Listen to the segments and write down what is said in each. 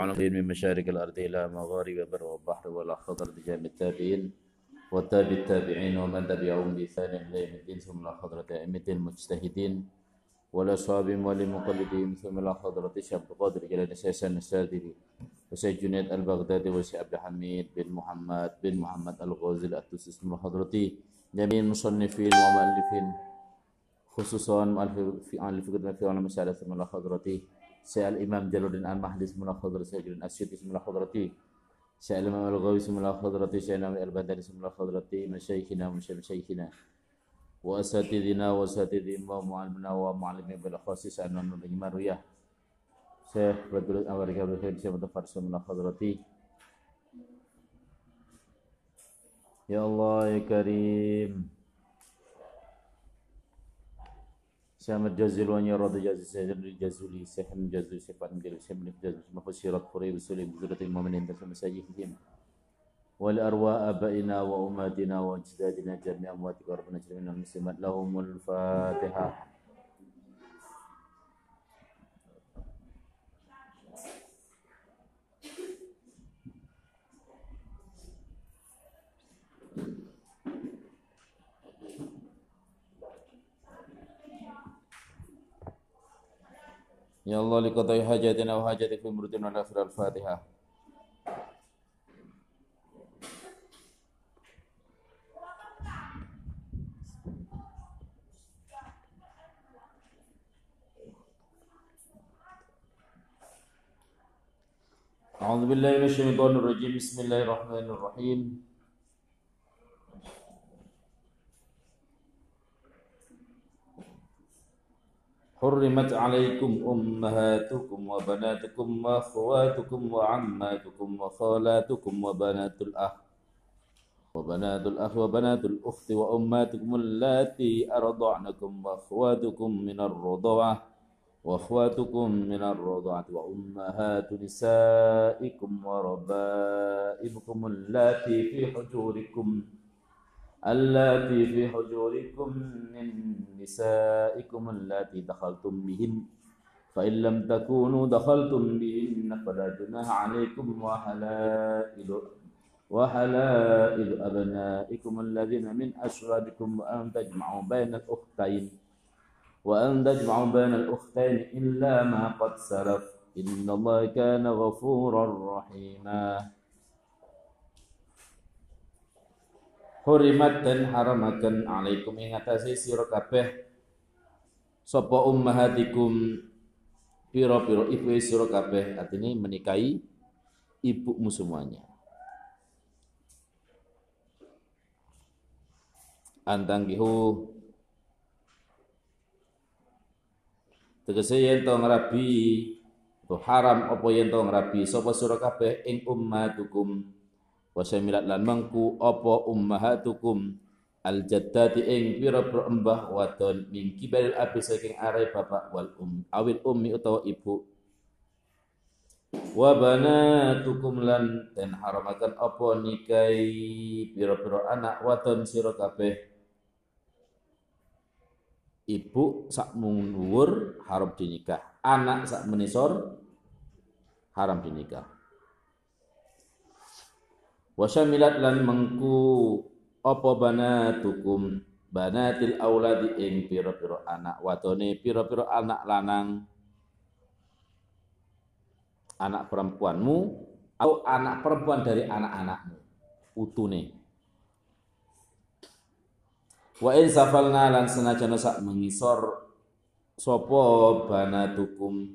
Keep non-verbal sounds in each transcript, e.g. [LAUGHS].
على من مشارق الأرض إلى مغارب البر والبحر والأخضر لجامع التابعين وتابع التابعين ومن تبعهم بإحسان إلى يوم الدين ثم إلى حضرة أئمة المجتهدين والأصحابهم ولمقلدين ثم إلى حضرة شاب القادر جلال سيسان السادري وسيد جنيد البغدادي وسيد عبد الحميد بن محمد بن محمد الغازي الأتوسي ثم حضرة جميع المصنفين ومؤلفين خصوصا مؤلف في عن الفكرة في علم السادة ثم إلى سي الإمام جلال الدين المهدي اسم الخضرة سي جلال الأسيوطي اسم الخضرتي سي الإمام الغوي اسم الخضرتي سي الإمام البندري اسم الخضرتي مشايخنا ومشايخنا وأساتذنا وأساتذنا ومعلمنا ومعلمنا بالأخص سي الإمام الإمام رياح سي بدر الأمريكا بالخير سي متفر اسم الخضرتي يا الله يا كريم سامد جزل وان يراد جزل سهل الجزل سهم جزل سفان جزل سهم جزل مفسرات فريب سليم بزرة المؤمنين في مساجدهم والأرواء أبائنا وأماتنا وأجدادنا جميع أمواتك ربنا جميعنا منهم المسلمات لهم الفاتحة. يا الله لقضاء حاجاتنا وحاجات في مرتنا والآخرة الفاتحة. أعوذ بالله من الشيطان الرجيم. بسم الله الرحمن الرحيم. حرمت عليكم أمهاتكم وبناتكم وأخواتكم وعماتكم وخالاتكم وبنات الأخ وبنات الأخ وبنات الأخت وأماتكم اللاتي أرضعنكم وأخواتكم من الرضاعة وأخواتكم من الرضاعة وأمهات نسائكم وربائبكم اللاتي في حجوركم اللاتي في حجوركم من نسائكم اللاتي دخلتم بهن. فإن لم تكونوا دخلتم بهن فلا جناح عليكم وحلائل وحلائل أبنائكم الذين من أشرابكم وأن تجمعوا بين الأختين. وأن تجمعوا بين الأختين إلا ما قد سلف. إن الله كان غفورا رحيما. Hurimat dan haramakan alaikum. Ing atase sira kabeh sapa ummahatikum pira-pira ibu sira kabeh. Artinya menikahi ibumu semuanya. Antanggihu tegese yen to ngrabi to haram apa yen to ngrabi sapa sira kabeh ing ummatukum wa samilat lan mangku apa ummahatukum? Al jaddati ing pira-pira embah wadon min kibaril abi saking arai bapak wal um awil ummi utawa ibu. Wa banatukum lan den haramaken apa nikahi pira-pira anak wadon sira kabeh. Ibu sak mundur haram dinikah. Anak sak menisor haram dinikah wasyamilat lan mengku apa banatukum? Banatil auladi ing pira-pira anak. Wadone pira-pira anak lanang. Anak perempuanmu atau anak perempuan dari anak-anakmu? Utune. Wa in safalna lan senajan sak mengisor sapa banatukum?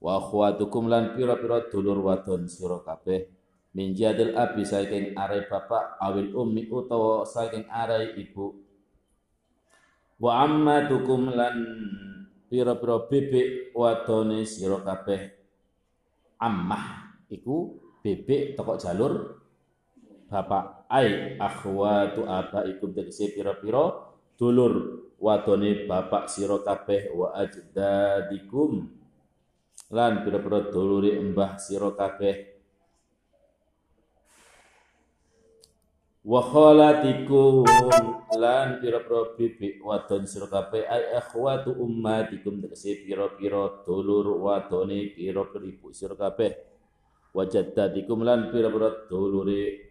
Wa akhwatukum lan pira-pira dulur wadon sira kabeh min jadil abi saking arai bapak awil ummi utawa saking arai ibu. Wa ammatukum lan pira-pira bebek wadone sira kabeh. Ammah iku bebek tokok jalur bapak. Ai akhwatu abaikum tegese pira-pira dulur wadone bapak sira kabeh. Wa ajdadikum lan pira-pira dulure mbah sira kabeh wa khalatikum lan pira-pira bibi wadon sira kabeh ai akhwatu ummatikum tegese pira-pira dulur wadone pira-pira ibu sira kabeh. Wajaddadikum lan pira-pira dulure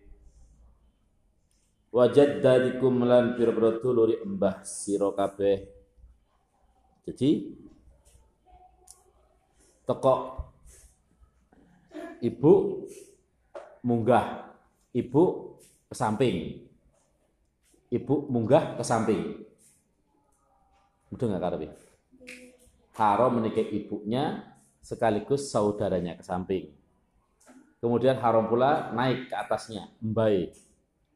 wajaddadikum lan pira-pira dulure mbah sira kabeh. Jadi teko ibu munggah ibu ke samping. Ibu munggah ke samping. Udah nggak? Haram menikah ibunya sekaligus saudaranya ke samping. Kemudian haram pula naik ke atasnya, mbai.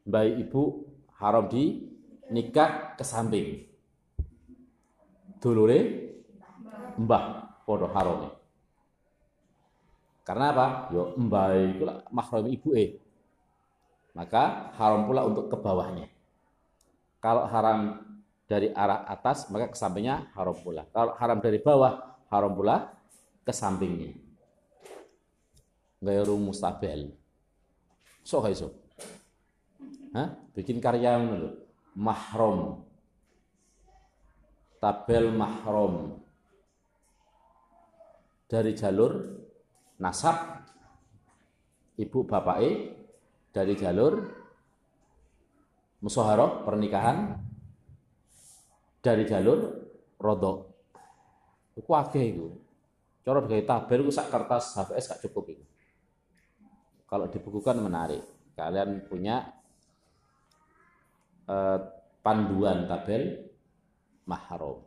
Mbai ibu haram di nikah ke samping. Dulure mbah podo haram. Karena apa? Yo mbai itu mahram ibu eh maka haram pula untuk ke bawahnya. Kalau haram dari arah atas, maka ke sampingnya haram pula. Kalau haram dari bawah, haram pula ke sampingnya. Gairu mustabel. So so. Hah? Bikin karya dulu. Mahrom. Tabel mahrom. Dari jalur nasab ibu bapak E dari jalur musaharah pernikahan. Dari jalur rodok. Itu akeh itu cara digawe tabel itu sak kertas HVS gak cukup itu kalau dibukukan menarik. Kalian punya eh, panduan tabel mahram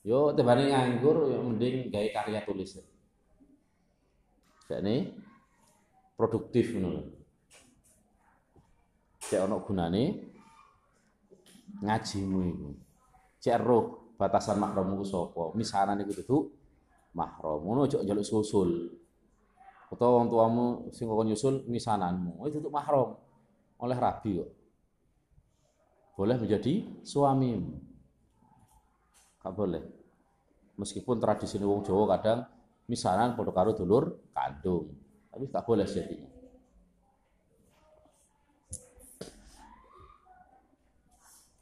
yo tebane nganggur yo mending gawe karya tulis. Jadi produktif menurut cek ono gunane ngajimu iku. Cek roh batasan mahram ku sapa? Misanan iku dudu mahram. Ngono aja njaluk susul. Utawa wong tuamu sing kok nyusul misananmu. Itu tuh mahram. Oleh rabi kok. Boleh menjadi suamimu. Gak boleh. Meskipun tradisi wong Jawa kadang misanan padha karo dulur kandung. Tapi tak boleh jadinya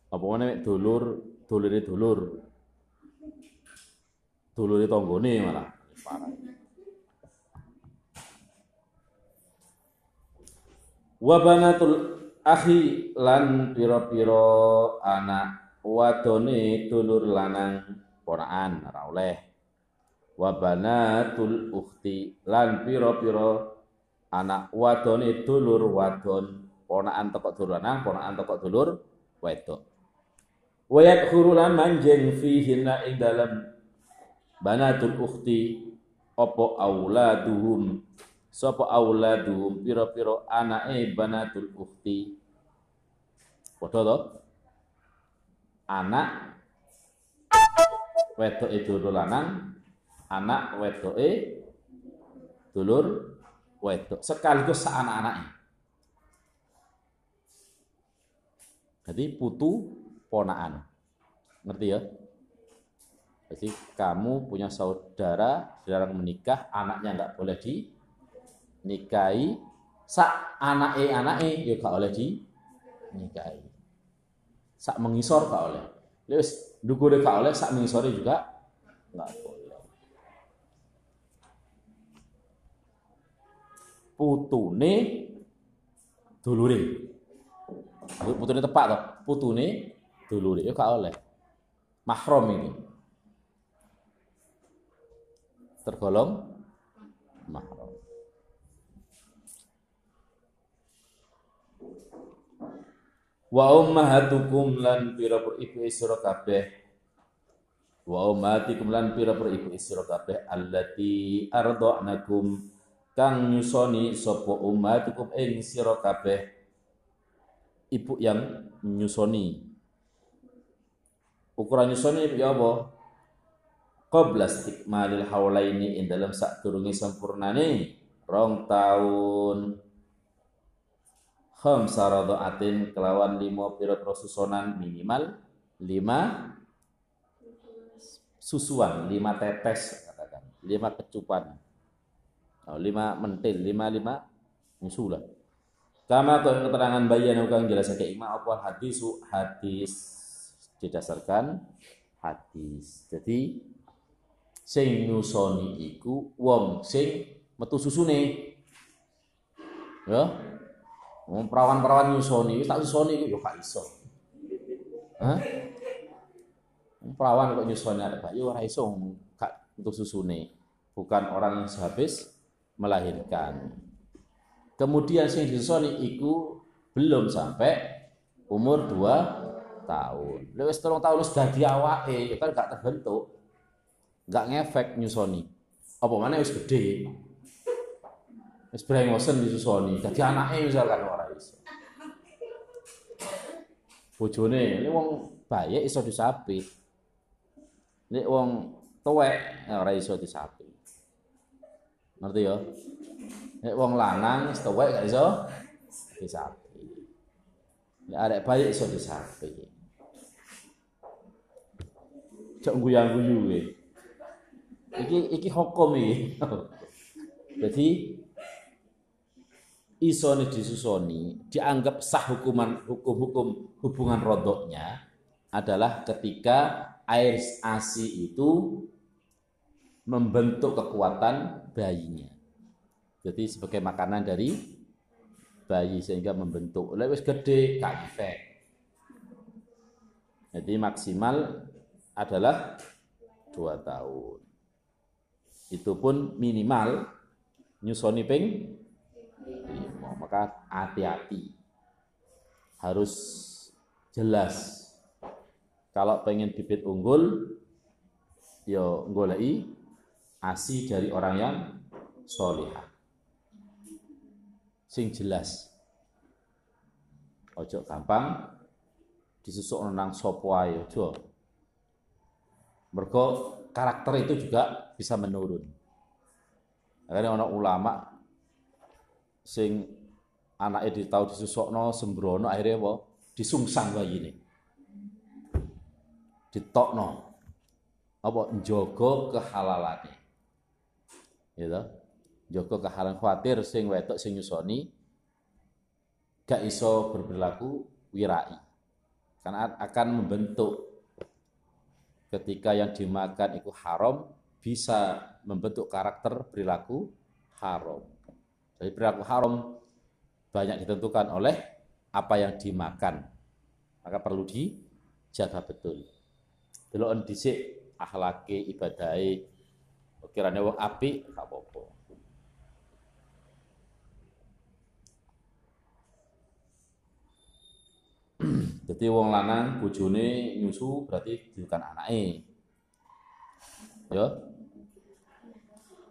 apa mana dulur dulure dulur. Dulure tanggane malah. Parah wa akhi lan pira-pira anak wadone dulur lanang ponaan ora oleh. Wa banatul ukhti lan pira-pira anak wadone dulur wadon. Ponaan teko dulur lanang ponaan teko dulur wedok wa yadkhuru lan manjing fihinna ing dalam banatul ukhti apa auladuhum? Sapa auladuhum? Pira-pira anake banatul ukhti. Padha to? Anak wedoke dulur lanang anak wedoke dulur wedok sekaligus sa anak-anake jadi putu ponaan. Ngerti ya? Jadi kamu punya saudara, sedang menikah, anaknya nggak boleh dinikahi, sak anak e anak e ya gak oleh dinikahi. Sak mengisor gak oleh. Terus dukur gak oleh, sak mengisori juga nggak boleh. Putune dulure. Putune tepak toh, putune dulure ya gak oleh. Mahram ini. Tergolong mahram. Wa ummahatukum lan pira-pira ibu isra kabeh. Wa ummahatikum lan pira-pira ibu isra kabeh allati arda'nakum kang nyusoni sapa ummatukum ing sira kabeh ibu yang nyusoni ukuran nyusoni ya apa? Qabla istikmalil haulaini ing dalam durunge sempurnane rong taun. Khamsa radaatin kelawan lima pira susunan minimal lima susuan lima tetes katakan lima kecupan. Oh, lima mentil lima lima nyusulah Kama keterangan bayan kang jelasake ima apa hadis hadis didasarkan hadis. Jadi sing nyusoni iku wong sing metu susune. Ya. Wong perawan-perawan nyusoni tak susoni iku yo gak iso. Hah? Perawan kok nyusoni arek bayi ora iso gak untuk susune. Bukan orang yang sehabis melahirkan. Kemudian sing disoni iku belum sampai umur 2 tahun. Lewis terong tahun wis dadi awake, ya kan gak terbentuk. Gak ngefek nyusoni. Apa mana wis gede. Wis brengosen disusoni. Dadi anake misalkan ora iso. Bojone, ini wong bayi iso disapi. Nek wong tuwek ora iso disapi. Ngerti ya? Nek wong lanang wis tuwek gak iso disapi. Nek arek bayi iso disapi. Cok guyang-guyu iki. Iki iki hukum iki. [LAUGHS] Jadi isone disusoni dianggap sah hukuman hukum-hukum hubungan rodoknya adalah ketika air ASI itu membentuk kekuatan bayinya. Jadi sebagai makanan dari bayi sehingga membentuk. Oleh wis gede efek. Jadi maksimal adalah dua tahun. Itu pun minimal nyusoni ping lima. Maka hati-hati. Harus jelas. Kalau pengen bibit unggul, yo ya golei asi dari orang yang solihah sing jelas. Ojo gampang disusuk nang ae aja. Mergo karakter itu juga bisa menurun. Akhirnya orang ulama sing anaknya ditahu disusukno sembrono akhirnya apa? Disungsang ini. Ditokno. Apa njogo kehalalane. Gitu jaga kehalalan khawatir sing wetok sing nyusoni gak iso berperilaku wirai karena akan membentuk ketika yang dimakan itu haram bisa membentuk karakter perilaku haram. Jadi perilaku haram banyak ditentukan oleh apa yang dimakan. Maka perlu dijaga betul. Delok dhisik akhlake ibadahe. Kirane wong apik gak apa-apa Jadi wong lanang bojone nyusu berarti bukan anake. Ya.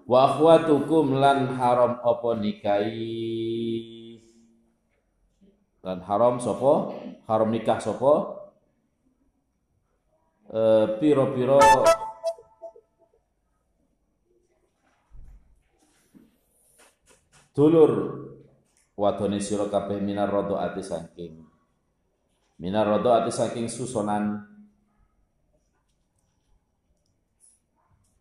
Wa akhwatukum lan haram apa nikahi lan haram sapa? Haram nikah sapa? Eh piro-piro dulur wadone sira kabeh minar ati saking minar ati saking susunan.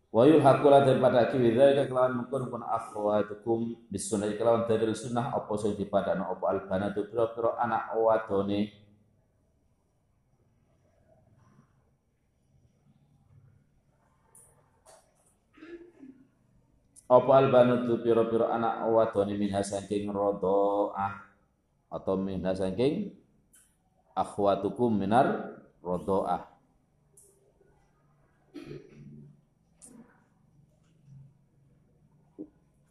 Wa yuhaqula daripada kiwidhalika kelawan mungkun pun akhwatukum bisunah kelawan dari sunnah apa sing dipadana apa albanatu pira-pira anak wadone. Apa albanatu pira-pira anak wadone minha saking ah atau minha saking akhwatukum minar rodoah.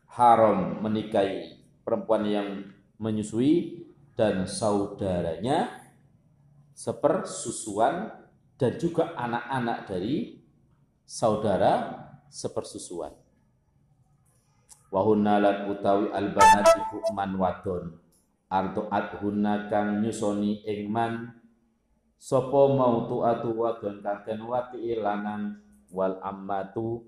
Haram menikahi perempuan yang menyusui dan saudaranya sepersusuan dan juga anak-anak dari saudara sepersusuan. Wahunna lan utawi albanati man wadon arto adhunna kang nyusoni ing man sapa mau atu wadon kang wati lanang wal ammatu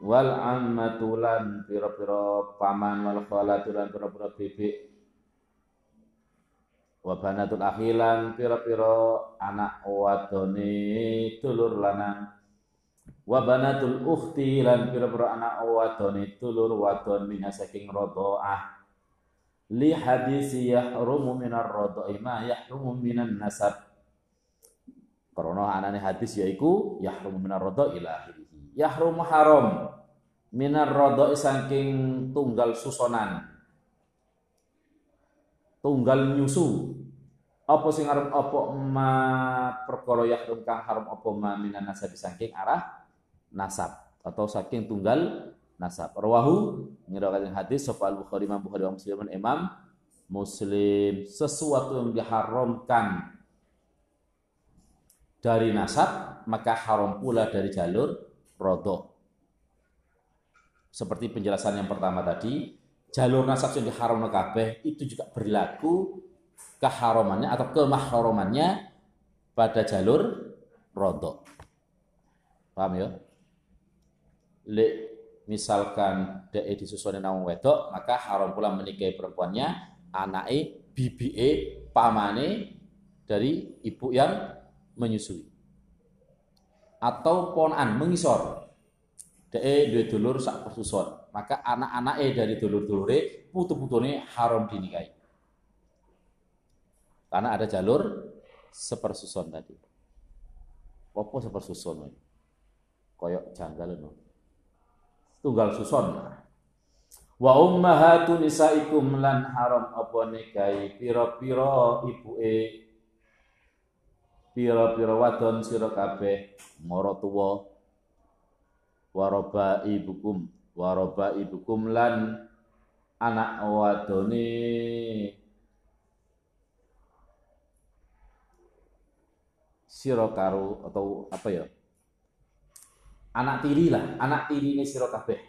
wal ammatu lan pira-pira paman wal khalatu lan pira-pira bebek. Wa banatul akhilan pira-pira anak wadone dulur lanang. Wa banatul ukhti lan pira-pira anak wadone dulur wadon minha saking li hadis yahrumu minar radha'i ma yahrumu minan nasab. Karena anane hadis yaiku yahrumu minar radha'i ila akhirih. Yahrumu haram minar radha'i saking tunggal susonan tunggal nyusu. Apa sing arep apa ma perkara yahrum kang haram apa ma minan nasab saking arah nasab atau saking tunggal nasab. Rawahu ngirakan hadis sapa Al-Bukhari Imam Bukhari wa Muslim Imam Muslim sesuatu yang diharamkan dari nasab maka haram pula dari jalur rodo. Seperti penjelasan yang pertama tadi, jalur nasab yang diharam kabeh itu juga berlaku keharamannya atau kemahramannya pada jalur rodo. Paham ya? Le, misalkan dia disusunin nang wedok, maka haram pula menikahi perempuannya, anake, bibie, pamane dari ibu yang menyusui. Atau ponan mengisor. Dia dua dulur sak persusun. Maka anak-anake dari dulur-dulure putu-putune haram dinikahi. Karena ada jalur sepersusun tadi. Apa sepersusun? Koyok janggal no. Tunggal susun. Wa ummahatu nisaikum lan haram apa nikahi pira-pira ibuke pira-pira wadon sira kabeh mara tuwa. Waroba ibukum waroba ibukum lan anak wadone. Sira karo atau apa ya anak tiri lah. Anak tiri ini sira kabeh.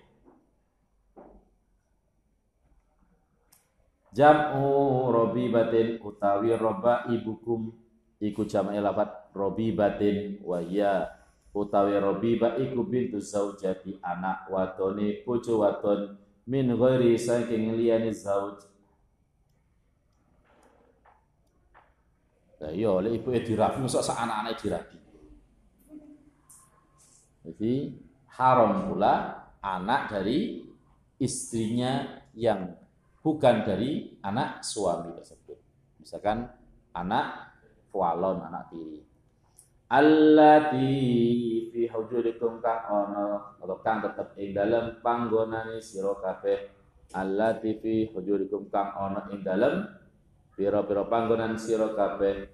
Jam'u batin utawi roba ibukum. Iku jama'i lafat batin wa ya utawi ba iku bintu zaujati anak wadone bojo wadon. Min ghairi saking liyane zauj. Iya oleh ibu dirabi mosok sak anak-anake dirabi. Jadi haram pula anak dari istrinya yang bukan dari anak suami tersebut. Misalkan anak fualon anak tiri. Allati fi hujurikum kang ono atau kang tetep ing dalem panggonane sira kabeh. Allati fi hujurikum kang ono ing dalem pira-pira panggonan sira kabeh.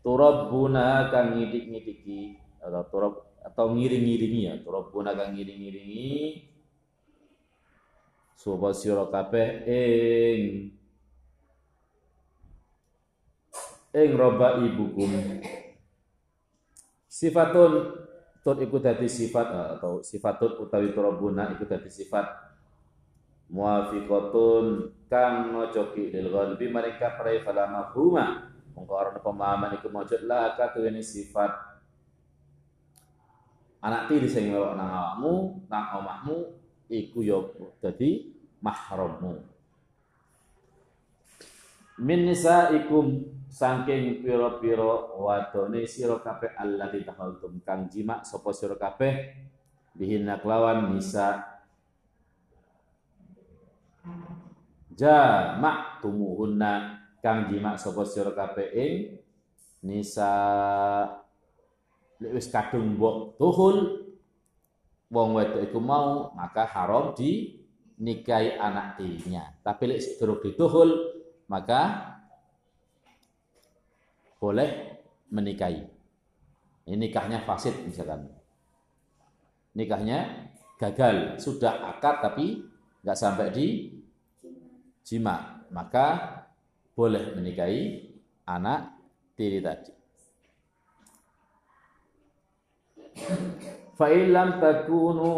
Turabbuna kang ngidik-ngidiki atau turab atau ngiring-ngiringi ya. Turabbuna kang ngiring-ngiringi. Sapa sira kabeh ing ing roba ibukum. Sifatun tut iku dadi sifat eh, atau sifatun utawi turabuna iku dadi sifat. Muafiqatun kang ngocoki lil ghalbi mereka prai fala mafhuma pemahaman iku maujud la katuwene sifat anak tiri sing ngelok nang awakmu nang omahmu iku yo dadi mahrammu. Min nisaikum saking pira-pira wadone sira kabeh allati tahaltum kang jima sapa sira kabeh bihinna kelawan nisa. Jamak tumuhunna kang jima sapa sira kabeh ing nisa wis kadung mbok tuhul wong wedok iku mau maka haram di nikahi anak tirinya tapi lek durung dituhul maka boleh menikahi. Ini nikahnya fasid misalkan. Nikahnya gagal, sudah akad tapi nggak sampai di jima, maka boleh menikahi anak tiri tadi. Fa'ilam takunu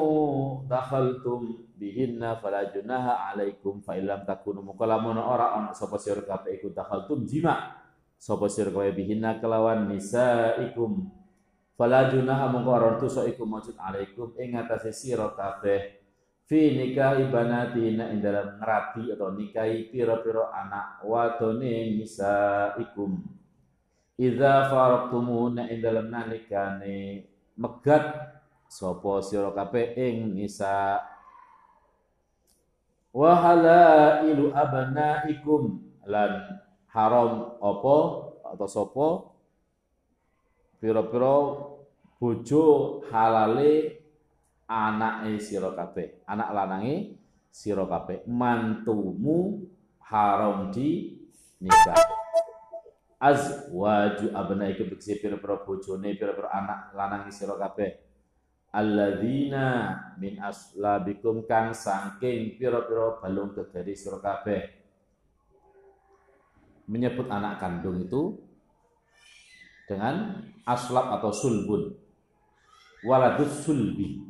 dakhaltum bihinna fala junaha alaikum. Fa'ilam takunu mukalamun ora ana sapa sira kabeh iku dakhaltum jima sapa sira kowe bihinna kelawan nisaikum. Fala junaha mongko ora dosa iku maujud alaikum ing atase sira kabeh. Fi nikahi banatina ing dalam ngrabi atau nikahi pira-pira anak wadone nisaikum. Idza faraqtumuna ing dalam nalikane megat. Sapa sira kabeh ing nisa. Wa halailu abnaikum. Lan haram apa atau sopo? Pira-pira bojo halale anake sira kabeh. Anak lanange sira kabeh. Mantumu haram di nikah azwaju abnaikum biksi pira-pira bojone pira-pira anak lanange sira kabeh. Alladzina min aslabikum kang saking pira-pira balung gegari sira kabeh. Menyebut anak kandung itu dengan aslab atau sulbun. Waladus sulbi.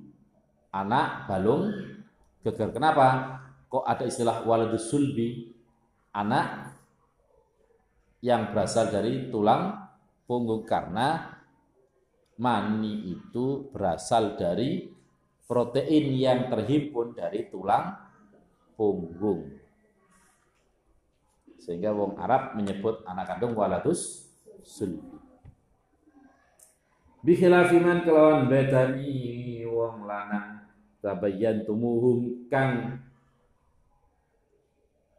Anak balung geger kenapa? Kok ada istilah waladus sulbi? Anak yang berasal dari tulang punggung karena mani itu berasal dari protein yang terhimpun dari tulang punggung. Sehingga wong Arab menyebut anak kandung waladus sulbi. Bikhilafi man kelawan bedani wong lanang tabayyan tumuhum kang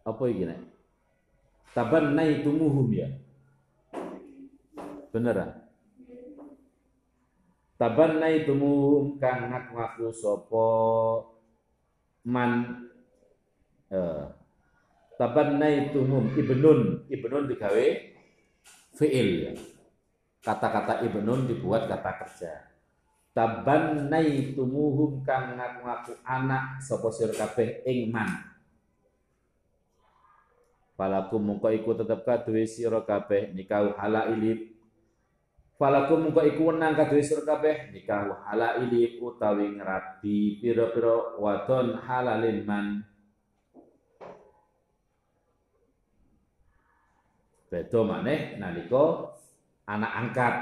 apa nek? Tabannai tumuhum ya. Beneran? tabannaitum kang ngaku sapa man eh, tabannaitum ibnun ibnun digawe fiil ya. Kata-kata ibnun dibuat kata kerja. Tabannaitumuhum kang ngaku-ngaku anak sapa sira kabeh ing man. Falakum mungko iku tetep kaduwe sira kabeh nikah halailib Falakum muka iku wenang kaduwe sira kabeh nikah halaili utawi ngrabi pira-pira wadon halalin man Beda maneh nalika anak angkat,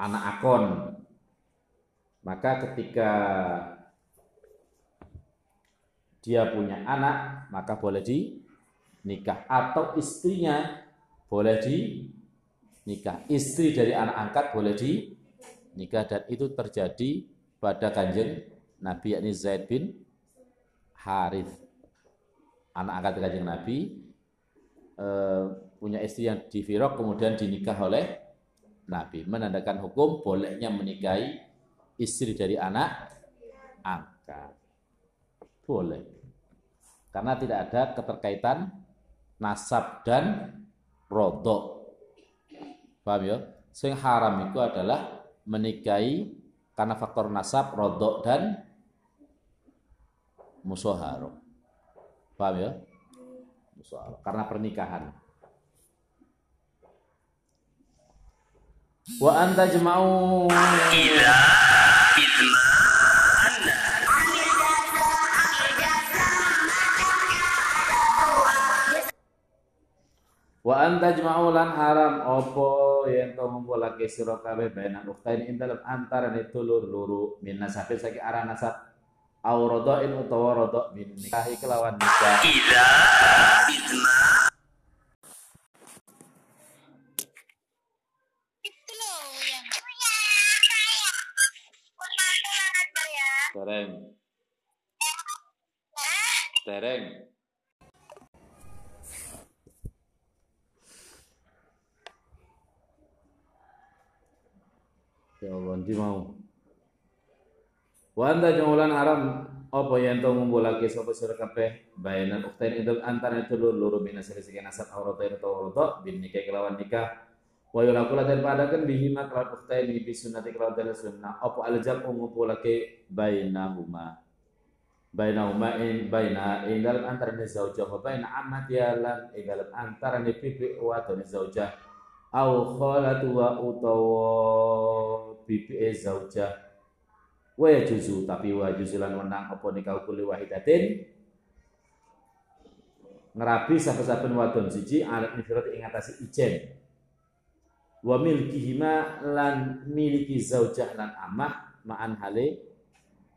anak akon. Maka ketika dia punya anak, maka boleh di nikah atau istrinya boleh di nikah. Istri dari anak angkat boleh di nikah dan itu terjadi pada kanjeng Nabi yakni Zaid bin Harith. Anak angkat kanjeng Nabi e, punya istri yang difirok kemudian dinikah oleh Nabi. Menandakan hukum bolehnya menikahi istri dari anak angkat. Boleh. Karena tidak ada keterkaitan nasab dan rodok Paham ya? Sing haram itu adalah menikahi karena faktor nasab, rodok dan musoharo. Paham ya? Musoharo. Karena pernikahan. Wa anta jema'u ila Wa anta jma'ulan haram opo yen to ngumpulake sira kabeh baina uktain ing dalem antarane tulur luru min nasabin saking arah nasab aw in utawa rada min nikahi kelawan nikah ila idma Tereng. Tereng. Ya Allah, nanti mau. Wa anta jaulan haram apa yang to ngumpulake sapa sira kabeh bayanan uktain itu antara itu loro min asal sing nasab aurata bin nikah kelawan nikah. Wa yulakula dan padakan bihima kelawan uktain bi sunnati kelawan dan sunnah. Apa al jam'u ngumpulake bainahuma. Bainahuma in baina dalam antara zaujah. Wa baina amatiyalan ing dalam antara ni pipi wa zaujah au khalatu wa utawa bibi zaujah. Wa juzu tapi wa juzulan wenang apa nikah kuli wahidatin. Ngerabi saben-saben wadon siji alat nifirat ing atase ijen. Wa milkihima lan miliki zaujah lan amah ma'an hale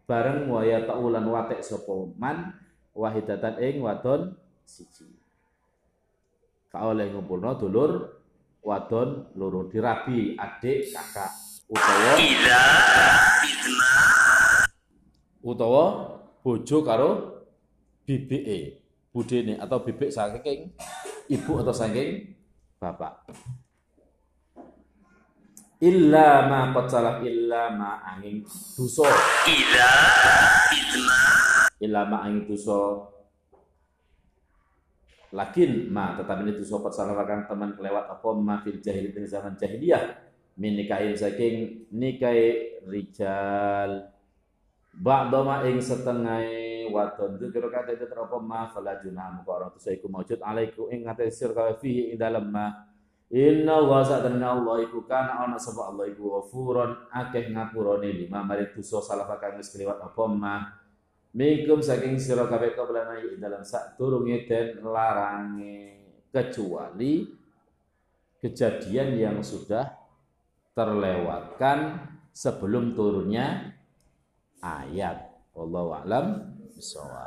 bareng wa ya ta'ulan watek sapa man wahidatan ing wadon siji. Kaoleh ngumpulno dulur wadon loro dirabi adik kakak utawa ila utawa bojo karo bibike budene atau bibik saking ibu atau saking bapak. Illa ma qad illa ma angin dosa illa illa ma angin dosa lakin ma tetap ini dosa qad salah teman kelewat apa ma fil jahil di zaman jahiliyah. Min nikahin saking nikai rijal. Ba'da ma ing setengah wadon. Itu kira kata itu terapa ma fala junah muka orang tu iku maujud alaiku ing ngate sir kawe fihi ing dalam ma. Inna wa sa'adana Allah iku kana ana sapa Allah iku ghafurun akeh ngapurane lima. Mari dosa salah kang wis kliwat apa mah Minkum saking sira kabeh kaulana dalam sak turunge den larange kecuali kejadian yang sudah terlewatkan sebelum turunnya ayat. Wallahu a'lam bishawab.